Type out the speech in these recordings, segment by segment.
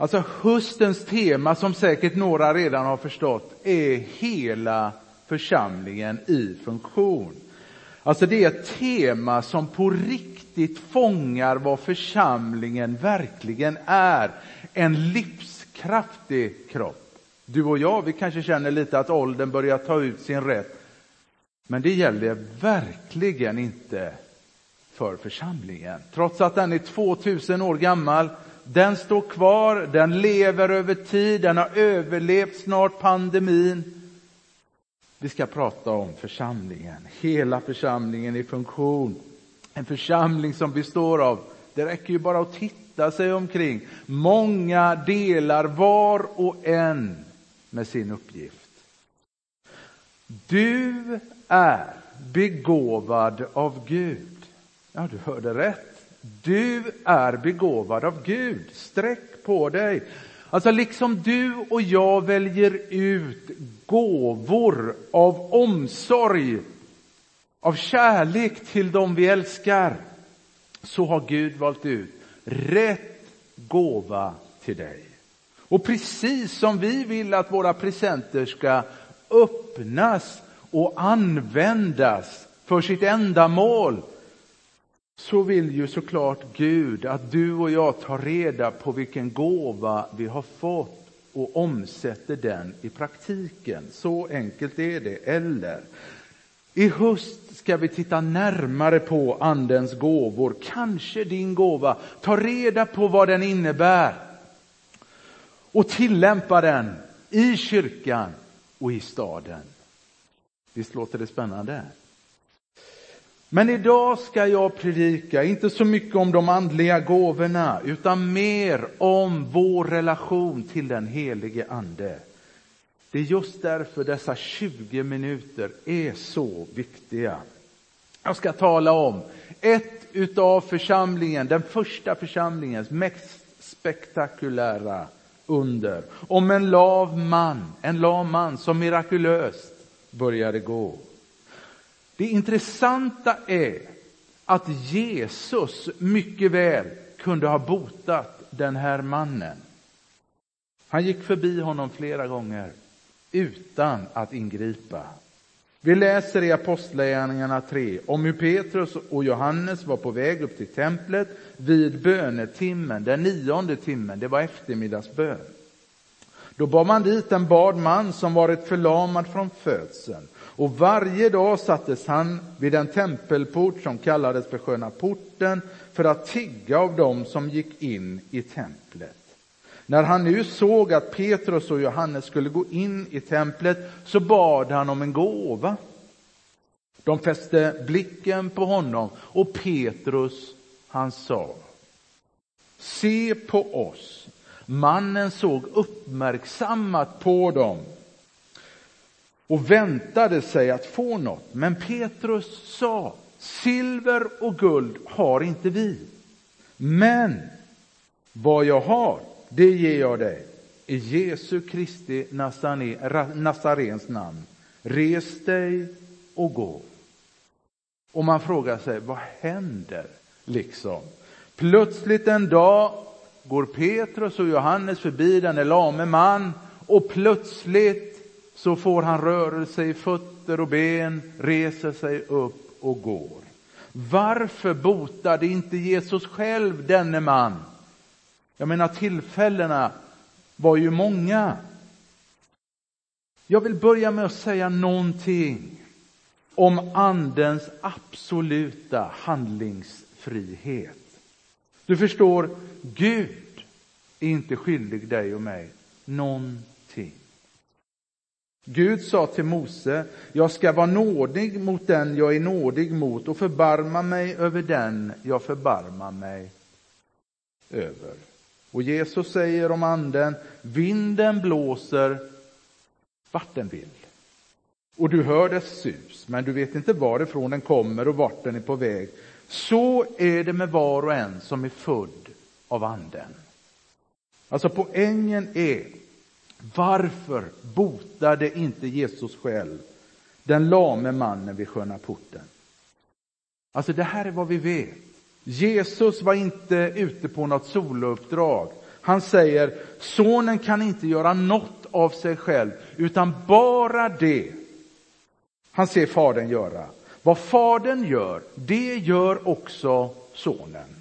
Alltså höstens tema, som säkert några redan har förstått, är hela församlingen i funktion. Alltså det är ett tema som på riktigt fångar vad församlingen verkligen är. En livskraftig kropp. Du och jag, vi kanske känner lite att åldern börjar ta ut sin rätt. Men det gäller verkligen inte för församlingen. Trots att den är 2000 år gammal, den står kvar, den lever över tid, den har överlevt snart pandemin. Vi ska prata om församlingen, hela församlingen i funktion. En församling som består av, det räcker ju bara att titta sig omkring, många delar var och en med sin uppgift. Du är begåvad av Gud. Ja, du hörde rätt. Du är begåvad av Gud. Sträck på dig. Alltså liksom du och jag väljer ut gåvor av omsorg, av kärlek till dem vi älskar, så har Gud valt ut rätt gåva till dig. Och precis som vi vill att våra presenter ska öppnas och användas för sitt ändamål så vill ju såklart Gud att du och jag tar reda på vilken gåva vi har fått och omsätter den i praktiken. Så enkelt är det. Eller, i höst ska vi titta närmare på Andens gåvor, kanske din gåva. Ta reda på vad den innebär och tillämpa den i kyrkan och i staden. Visst låter det spännande? Men idag ska jag predika, inte så mycket om de andliga gåvorna, utan mer om vår relation till den helige Ande. Det är just därför dessa 20 minuter är så viktiga. Jag ska tala om ett utav församlingen, den första församlingens mest spektakulära under. Om en lav man, en lam man som mirakulöst började gå. Det intressanta är att Jesus mycket väl kunde ha botat den här mannen. Han gick förbi honom flera gånger utan att ingripa. Vi läser i Apostlagärningarna 3 om hur Petrus och Johannes var på väg upp till templet vid bönetimmen, den nionde timmen, det var eftermiddagsbön. Då bar man dit en bad man som varit förlamad från födseln och varje dag sattes han vid en tempelport som kallades för Sköna porten för att tigga av dem som gick in i templet. När han nu såg att Petrus och Johannes skulle gå in i templet så bad han om en gåva. De fäste blicken på honom och Petrus han sa Se på oss. Mannen såg uppmärksammat på dem och väntade sig att få något. Men Petrus sa, silver och guld har inte vi. Men vad jag har, det ger jag dig. I Jesu Kristi Nazarens namn. Res dig och gå. Och man frågar sig, vad händer liksom? Plötsligt en dag går Petrus och Johannes förbi denne lame man och plötsligt så får han rörelse i fötter och ben, reser sig upp och går. Varför botade inte Jesus själv denne man? Jag menar tillfällena var ju många. Jag vill börja med att säga någonting om andens absoluta handlingsfrihet. Du förstår, Gud är inte skyldig dig och mig någonting. Gud sa till Mose, jag ska vara nådig mot den jag är nådig mot och förbarma mig över den jag förbarmar mig över. Och Jesus säger om anden, vinden blåser vart den vill. Och du hör dess sus, men du vet inte varifrån den kommer och vart den är på väg. Så är det med var och en som är född av anden. Alltså poängen är varför botade inte Jesus själv den lame mannen vid sköna porten? Alltså det här är vad vi vet. Jesus var inte ute på något solouppdrag. Han säger, sonen kan inte göra något av sig själv, utan bara det han ser fadern göra. Vad fadern gör, det gör också sonen.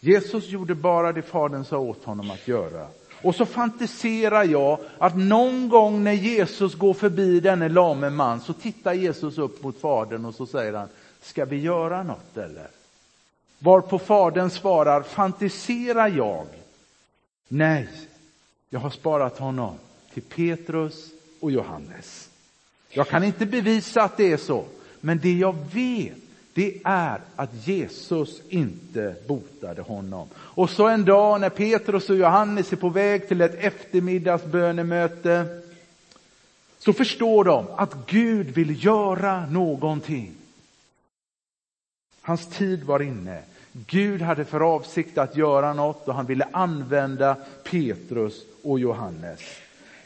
Jesus gjorde bara det fadern sa åt honom att göra. Och så fantiserar jag att någon gång när Jesus går förbi denne lame man så tittar Jesus upp mot fadern och så säger han, ska vi göra något eller? Varpå fadern svarar, fantiserar jag? Nej, jag har sparat honom till Petrus och Johannes. Jag kan inte bevisa att det är så, men det jag vet det är att Jesus inte botade honom. Och så en dag när Petrus och Johannes är på väg till ett eftermiddagsbönemöte så förstår de att Gud vill göra någonting. Hans tid var inne. Gud hade för avsikt att göra något och han ville använda Petrus och Johannes.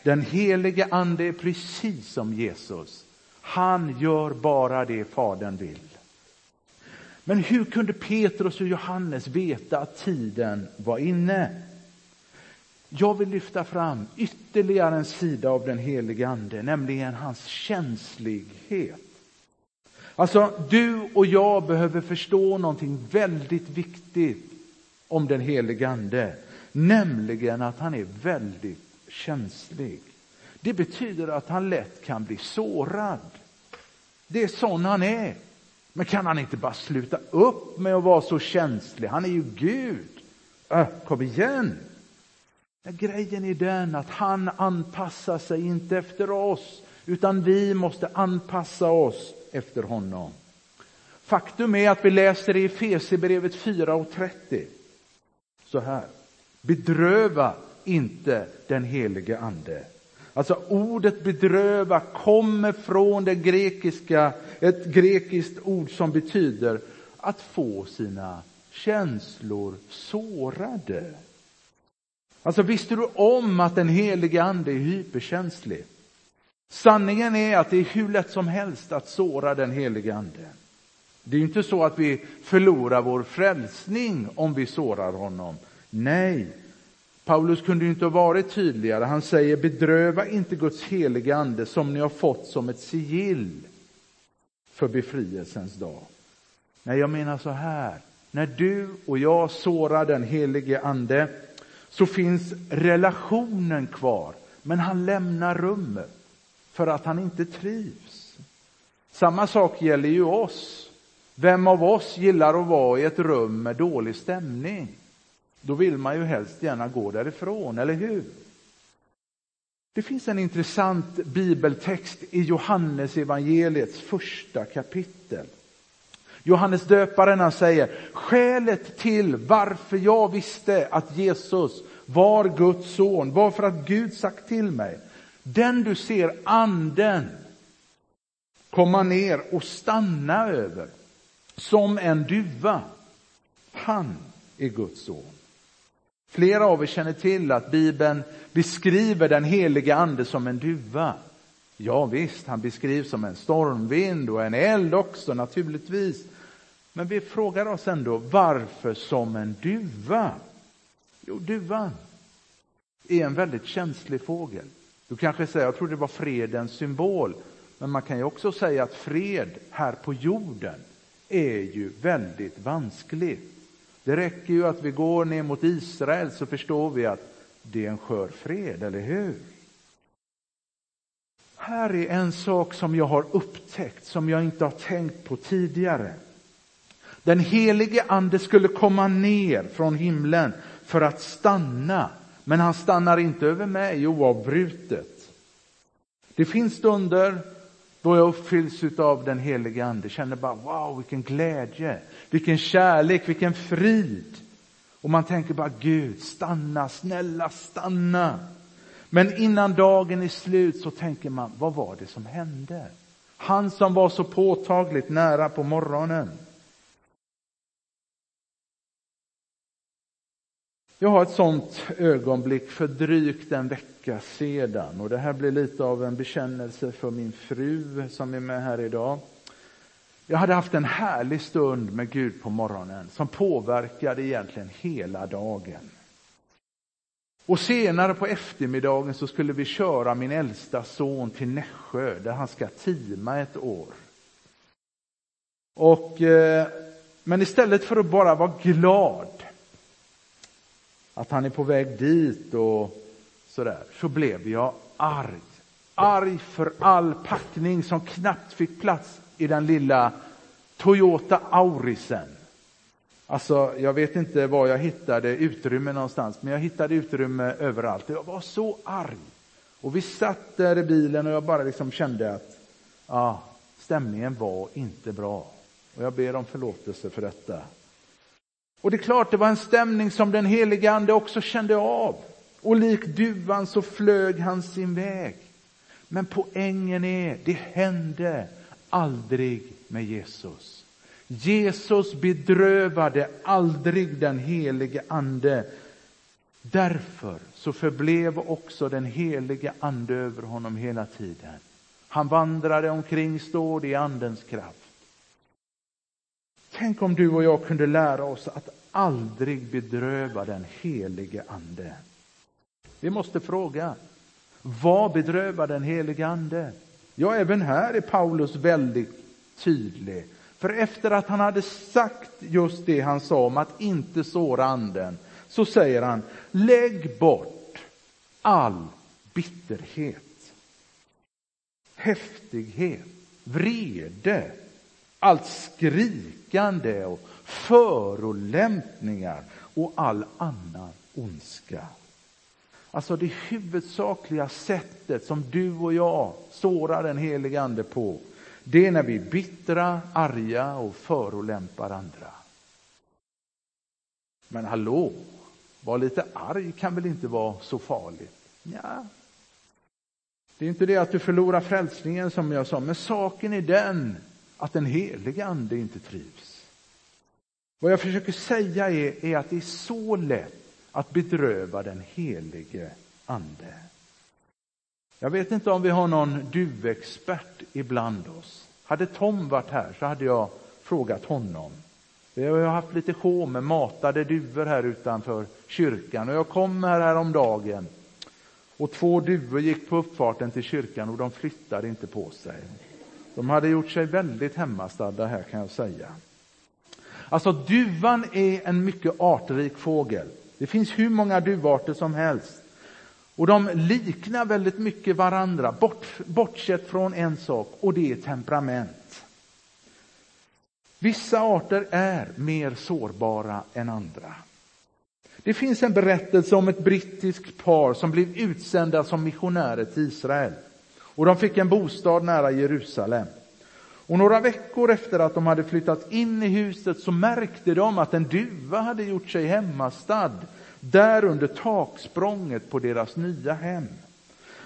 Den helige ande är precis som Jesus. Han gör bara det Fadern vill. Men hur kunde Petrus och Johannes veta att tiden var inne? Jag vill lyfta fram ytterligare en sida av den helige Ande, nämligen hans känslighet. Alltså, du och jag behöver förstå någonting väldigt viktigt om den helige Ande, nämligen att han är väldigt känslig. Det betyder att han lätt kan bli sårad. Det är sån han är. Men kan han inte bara sluta upp med att vara så känslig? Han är ju Gud. Äh, kom igen! Ja, grejen är den att han anpassar sig inte efter oss, utan vi måste anpassa oss efter honom. Faktum är att vi läser i Efesierbrevet 4 och 30 så här. Bedröva inte den helige ande. Alltså ordet bedröva kommer från det grekiska, ett grekiskt ord som betyder att få sina känslor sårade. Alltså visste du om att den helige ande är hyperkänslig? Sanningen är att det är hur lätt som helst att såra den helige ande. Det är inte så att vi förlorar vår frälsning om vi sårar honom. Nej, Paulus kunde inte ha varit tydligare. Han säger bedröva inte Guds heliga ande som ni har fått som ett sigill för befrielsens dag. Nej, jag menar så här. När du och jag sårar den helige ande så finns relationen kvar, men han lämnar rummet för att han inte trivs. Samma sak gäller ju oss. Vem av oss gillar att vara i ett rum med dålig stämning? Då vill man ju helst gärna gå därifrån, eller hur? Det finns en intressant bibeltext i Johannes evangeliets första kapitel. Johannes döparen han säger, skälet till varför jag visste att Jesus var Guds son var för att Gud sagt till mig, den du ser anden komma ner och stanna över som en duva, han är Guds son. Flera av er känner till att Bibeln beskriver den heliga ande som en duva. Ja visst, han beskrivs som en stormvind och en eld också naturligtvis. Men vi frågar oss ändå varför som en duva? Jo, duvan är en väldigt känslig fågel. Du kanske säger, jag tror det var fredens symbol. Men man kan ju också säga att fred här på jorden är ju väldigt vanskligt. Det räcker ju att vi går ner mot Israel så förstår vi att det är en skör fred, eller hur? Här är en sak som jag har upptäckt, som jag inte har tänkt på tidigare. Den helige ande skulle komma ner från himlen för att stanna, men han stannar inte över mig oavbrutet. Det finns stunder då jag uppfylls av den helige ande, känner bara wow vilken glädje, vilken kärlek, vilken frid. Och man tänker bara Gud, stanna, snälla stanna. Men innan dagen är slut så tänker man, vad var det som hände? Han som var så påtagligt nära på morgonen. Jag har ett sånt ögonblick för drygt en vecka sedan och det här blir lite av en bekännelse för min fru som är med här idag. Jag hade haft en härlig stund med Gud på morgonen som påverkade egentligen hela dagen. Och senare på eftermiddagen så skulle vi köra min äldsta son till Nässjö där han ska tima ett år. Och, eh, men istället för att bara vara glad att han är på väg dit och sådär, så blev jag arg. Arg för all packning som knappt fick plats i den lilla Toyota Aurisen. Alltså, jag vet inte var jag hittade utrymme någonstans, men jag hittade utrymme överallt. Jag var så arg. Och vi satt där i bilen och jag bara liksom kände att ah, stämningen var inte bra. Och jag ber om förlåtelse för detta. Och det är klart, det var en stämning som den helige ande också kände av. Och lik duvan så flög han sin väg. Men poängen är, det hände aldrig med Jesus. Jesus bedrövade aldrig den helige ande. Därför så förblev också den helige ande över honom hela tiden. Han vandrade omkring, står i andens kraft. Tänk om du och jag kunde lära oss att aldrig bedröva den helige ande. Vi måste fråga, vad bedrövar den helige ande? Ja, även här är Paulus väldigt tydlig. För efter att han hade sagt just det han sa om att inte såra anden, så säger han, lägg bort all bitterhet, häftighet, vrede, allt skrikande och förolämpningar och all annan ondska. Alltså det huvudsakliga sättet som du och jag sårar den helige ande på, det är när vi är bittra, arga och förolämpar andra. Men hallå, var lite arg kan väl inte vara så farligt? Ja. Det är inte det att du förlorar frälsningen som jag sa, men saken är den att den helige ande inte trivs. Vad jag försöker säga är, är att det är så lätt att bedröva den helige ande. Jag vet inte om vi har någon duvexpert ibland oss. Hade Tom varit här så hade jag frågat honom. Vi har haft lite sjå med matade duvor här utanför kyrkan och jag kom här häromdagen och två duvor gick på uppfarten till kyrkan och de flyttade inte på sig. De hade gjort sig väldigt hemmastadda här kan jag säga. Alltså duvan är en mycket artrik fågel. Det finns hur många duvarter som helst. Och de liknar väldigt mycket varandra, bort, bortsett från en sak, och det är temperament. Vissa arter är mer sårbara än andra. Det finns en berättelse om ett brittiskt par som blev utsända som missionärer till Israel. Och de fick en bostad nära Jerusalem. Och några veckor efter att de hade flyttat in i huset så märkte de att en duva hade gjort sig hemmastad där under taksprånget på deras nya hem.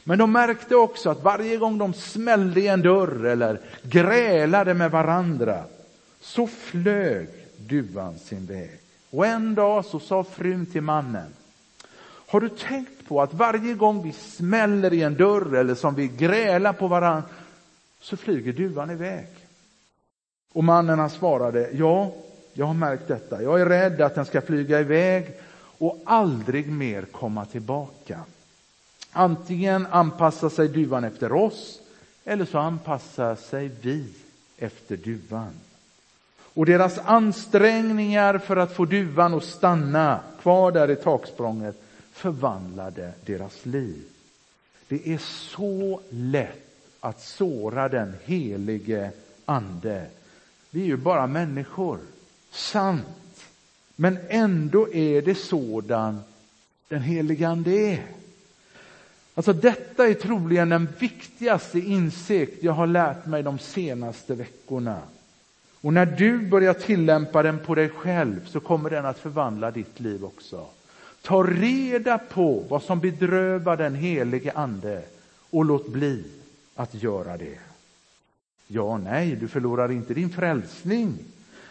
Men de märkte också att varje gång de smällde i en dörr eller grälade med varandra så flög duvan sin väg. Och en dag så sa frun till mannen, har du tänkt på att varje gång vi smäller i en dörr eller som vi grälar på varandra så flyger duvan iväg. Och mannen han svarade, ja, jag har märkt detta. Jag är rädd att den ska flyga iväg och aldrig mer komma tillbaka. Antingen anpassar sig duvan efter oss eller så anpassar sig vi efter duvan. Och deras ansträngningar för att få duvan att stanna kvar där i taksprånget förvandlade deras liv. Det är så lätt att såra den helige ande. Vi är ju bara människor, sant. Men ändå är det sådan den helige ande är. Alltså detta är troligen den viktigaste insikt jag har lärt mig de senaste veckorna. Och när du börjar tillämpa den på dig själv så kommer den att förvandla ditt liv också. Ta reda på vad som bedrövar den helige ande och låt bli att göra det. Ja, nej, du förlorar inte din frälsning.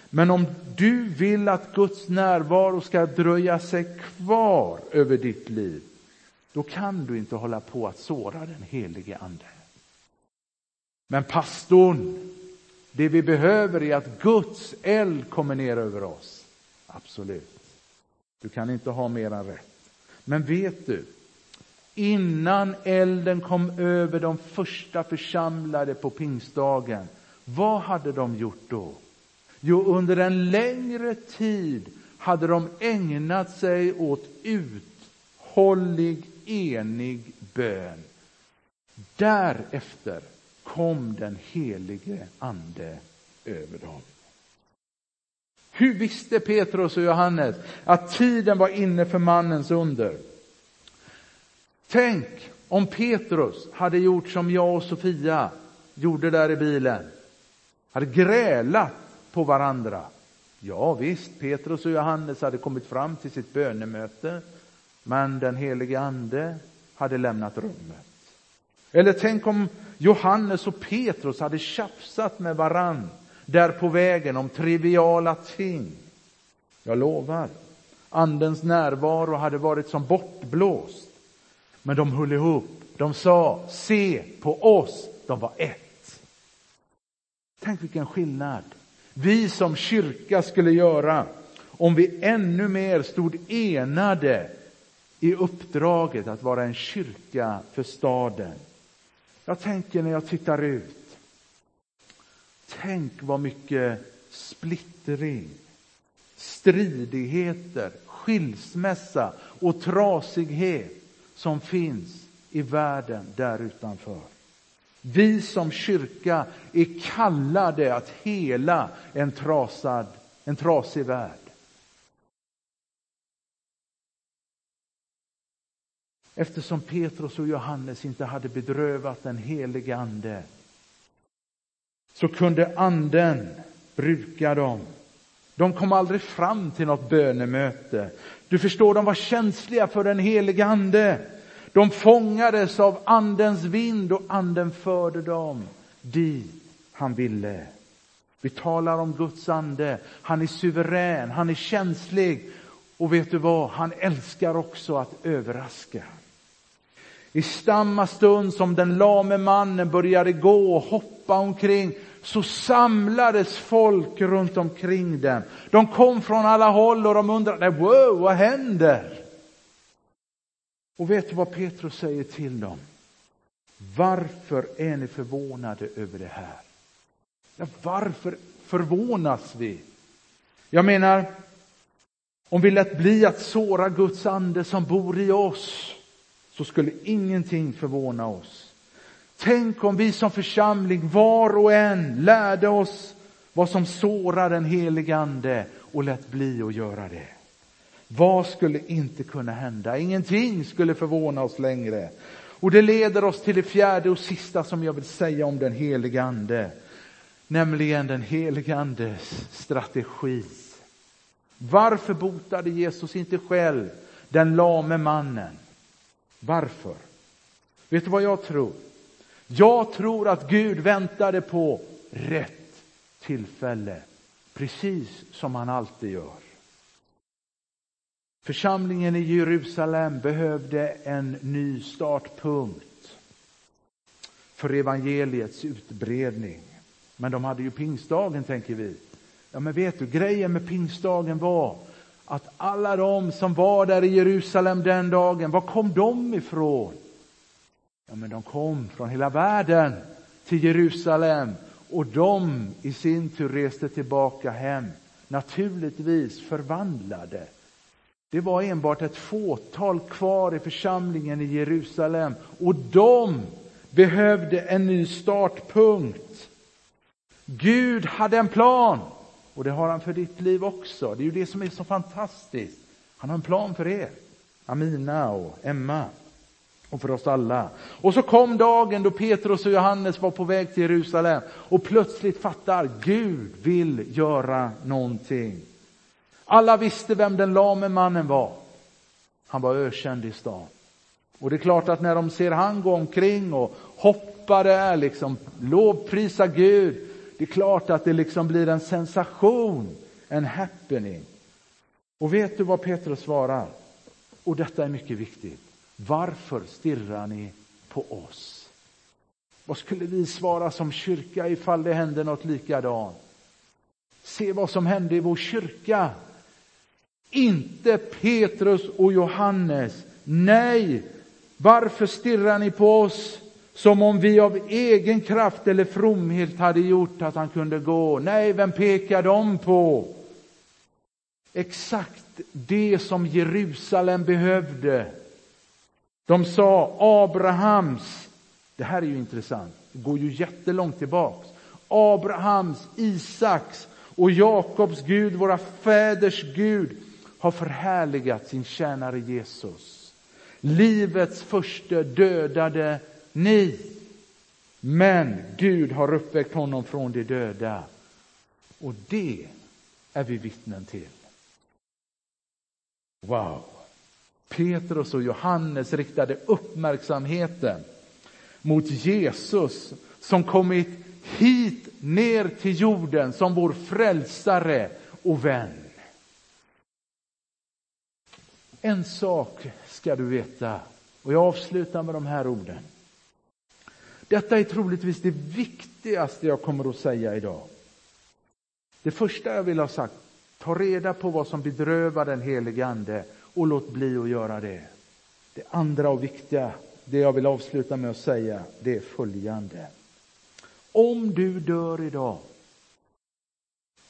Men om du vill att Guds närvaro ska dröja sig kvar över ditt liv, då kan du inte hålla på att såra den helige ande. Men pastorn, Det vi behöver är att Guds eld kommer ner över oss. Absolut. Du kan inte ha mer än rätt. Men vet du, innan elden kom över de första församlade på pingstdagen, vad hade de gjort då? Jo, under en längre tid hade de ägnat sig åt uthållig, enig bön. Därefter kom den helige Ande över dem. Hur visste Petrus och Johannes att tiden var inne för mannens under? Tänk om Petrus hade gjort som jag och Sofia gjorde där i bilen. Hade grälat på varandra. Ja visst, Petrus och Johannes hade kommit fram till sitt bönemöte, men den helige ande hade lämnat rummet. Eller tänk om Johannes och Petrus hade tjafsat med varann där på vägen om triviala ting. Jag lovar, andens närvaro hade varit som bortblåst. Men de höll ihop. De sa, se på oss, de var ett. Tänk vilken skillnad vi som kyrka skulle göra om vi ännu mer stod enade i uppdraget att vara en kyrka för staden. Jag tänker när jag tittar ut. Tänk vad mycket splittring, stridigheter, skilsmässa och trasighet som finns i världen där utanför. Vi som kyrka är kallade att hela en, trasad, en trasig värld. Eftersom Petrus och Johannes inte hade bedrövat den helige Ande så kunde Anden bruka dem. De kom aldrig fram till något bönemöte. Du förstår, de var känsliga för den helige Ande. De fångades av Andens vind och Anden förde dem dit han ville. Vi talar om Guds ande. Han är suverän, han är känslig och vet du vad, han älskar också att överraska. I samma stund som den lame mannen började gå och hoppa omkring så samlades folk runt omkring dem. De kom från alla håll och de undrade, wow, vad händer? Och vet du vad Petrus säger till dem? Varför är ni förvånade över det här? Ja, varför förvånas vi? Jag menar, om vi lät bli att såra Guds ande som bor i oss så skulle ingenting förvåna oss. Tänk om vi som församling var och en lärde oss vad som sårar den helige ande och lät bli att göra det. Vad skulle inte kunna hända? Ingenting skulle förvåna oss längre. Och det leder oss till det fjärde och sista som jag vill säga om den helige ande. Nämligen den helige andes strategi. Varför botade Jesus inte själv den lame mannen? Varför? Vet du vad jag tror? Jag tror att Gud väntade på rätt tillfälle, precis som han alltid gör. Församlingen i Jerusalem behövde en ny startpunkt för evangeliets utbredning. Men de hade ju pingstdagen, tänker vi. Ja, men vet du, grejen med pingstdagen var att alla de som var där i Jerusalem den dagen, var kom de ifrån? Ja, men de kom från hela världen till Jerusalem och de i sin tur reste tillbaka hem, naturligtvis förvandlade det var enbart ett fåtal kvar i församlingen i Jerusalem och de behövde en ny startpunkt. Gud hade en plan och det har han för ditt liv också. Det är ju det som är så fantastiskt. Han har en plan för er, Amina och Emma och för oss alla. Och så kom dagen då Petrus och Johannes var på väg till Jerusalem och plötsligt fattar Gud vill göra någonting. Alla visste vem den lame mannen var. Han var ökänd i stan. Och det är klart att när de ser han gå omkring och hoppa där, liksom lovprisa Gud, det är klart att det liksom blir en sensation, en happening. Och vet du vad Petrus svarar? Och detta är mycket viktigt. Varför stirrar ni på oss? Vad skulle vi svara som kyrka ifall det hände något likadant? Se vad som hände i vår kyrka. Inte Petrus och Johannes. Nej, varför stirrar ni på oss som om vi av egen kraft eller fromhet hade gjort att han kunde gå? Nej, vem pekar de på? Exakt det som Jerusalem behövde. De sa Abrahams, det här är ju intressant, det går ju jättelångt tillbaks. Abrahams, Isaks och Jakobs Gud, våra fäders Gud, har förhärligat sin tjänare Jesus. Livets första dödade ni. Men Gud har uppväckt honom från de döda. Och det är vi vittnen till. Wow! Petrus och Johannes riktade uppmärksamheten mot Jesus som kommit hit ner till jorden som vår frälsare och vän. En sak ska du veta, och jag avslutar med de här orden. Detta är troligtvis det viktigaste jag kommer att säga idag. Det första jag vill ha sagt, ta reda på vad som bedrövar den helige Ande och låt bli att göra det. Det andra och viktiga, det jag vill avsluta med att säga, det är följande. Om du dör idag,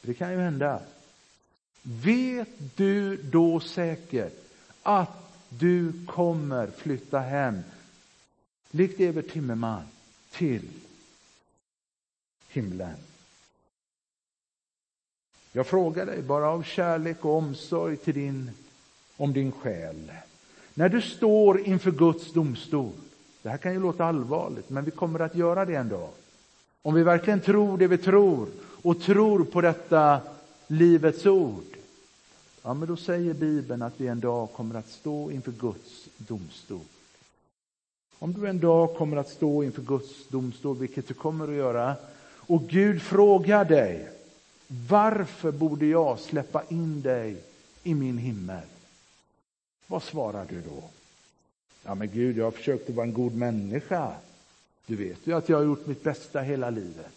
det kan ju hända, vet du då säkert att du kommer flytta hem, likt Evert Timmerman, till himlen. Jag frågar dig bara av kärlek och omsorg till din, om din själ. När du står inför Guds domstol, det här kan ju låta allvarligt, men vi kommer att göra det en dag. Om vi verkligen tror det vi tror och tror på detta livets ord, ja, men då säger Bibeln att vi en dag kommer att stå inför Guds domstol. Om du en dag kommer att stå inför Guds domstol, vilket du kommer att göra, och Gud frågar dig, varför borde jag släppa in dig i min himmel? Vad svarar du då? Ja, men Gud, jag har försökt att vara en god människa. Du vet ju att jag har gjort mitt bästa hela livet.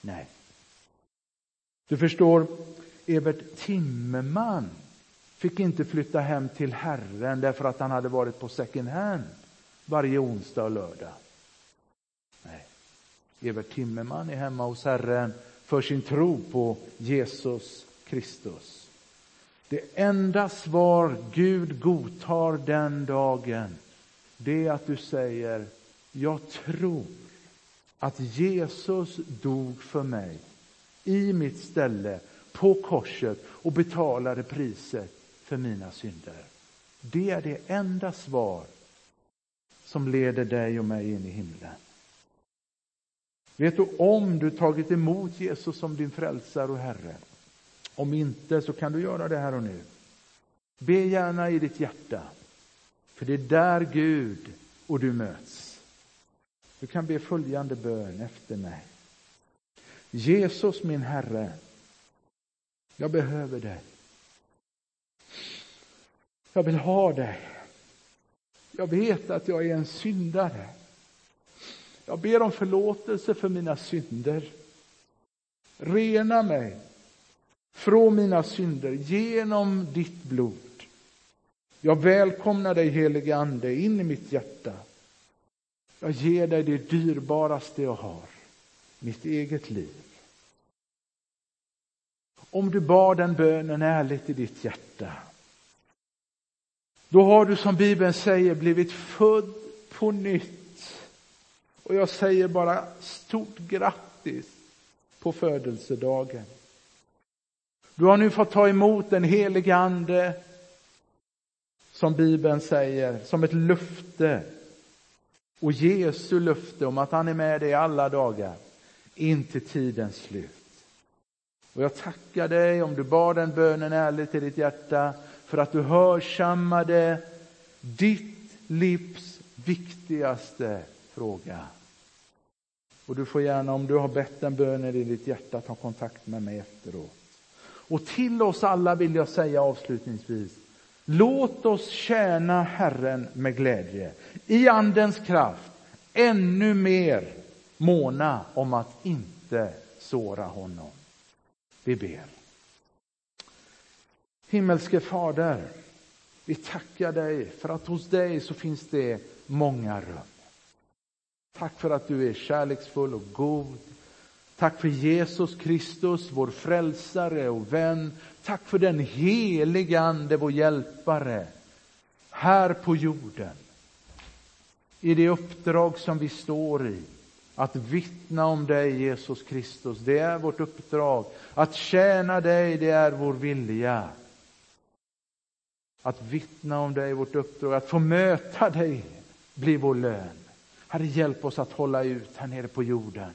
Nej. Du förstår, Evert Timmerman fick inte flytta hem till Herren därför att han hade varit på second hand varje onsdag och lördag. Nej. Evert Timmerman är hemma hos Herren för sin tro på Jesus Kristus. Det enda svar Gud godtar den dagen, det är att du säger, jag tror att Jesus dog för mig i mitt ställe på korset och betalade priset för mina synder. Det är det enda svar som leder dig och mig in i himlen. Vet du om du tagit emot Jesus som din frälsare och Herre? Om inte så kan du göra det här och nu. Be gärna i ditt hjärta, för det är där Gud och du möts. Du kan be följande bön efter mig. Jesus min Herre, jag behöver dig. Jag vill ha dig. Jag vet att jag är en syndare. Jag ber om förlåtelse för mina synder. Rena mig från mina synder genom ditt blod. Jag välkomnar dig helige Ande in i mitt hjärta. Jag ger dig det dyrbaraste jag har, mitt eget liv. Om du bad den bönen ärligt i ditt hjärta, då har du som Bibeln säger blivit född på nytt och jag säger bara stort grattis på födelsedagen. Du har nu fått ta emot den helige Ande som Bibeln säger, som ett löfte. Och Jesu löfte om att han är med dig alla dagar in till tidens slut. Och jag tackar dig om du bad den bönen ärligt i ditt hjärta för att du hörsammade ditt livs viktigaste fråga. Och du får gärna, om du har bett en bön i ditt hjärta, ta kontakt med mig efteråt. Och till oss alla vill jag säga avslutningsvis, låt oss tjäna Herren med glädje, i Andens kraft, ännu mer måna om att inte såra honom. Vi ber. Himmelske Fader, vi tackar dig för att hos dig så finns det många rum. Tack för att du är kärleksfull och god. Tack för Jesus Kristus, vår frälsare och vän. Tack för den helige Ande, vår hjälpare, här på jorden. I det uppdrag som vi står i, att vittna om dig, Jesus Kristus. Det är vårt uppdrag. Att tjäna dig, det är vår vilja. Att vittna om dig, vårt uppdrag. Att få möta dig blir vår lön. Herre, hjälp oss att hålla ut här nere på jorden.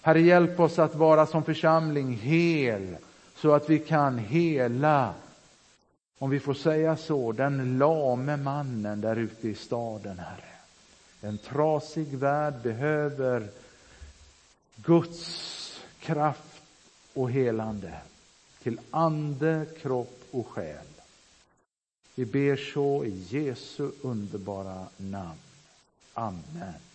Herre, hjälp oss att vara som församling hel, så att vi kan hela, om vi får säga så, den lame mannen där ute i staden, Herre. En trasig värld behöver Guds kraft och helande till ande, kropp och själ. Vi ber så i Jesu underbara namn. Amen.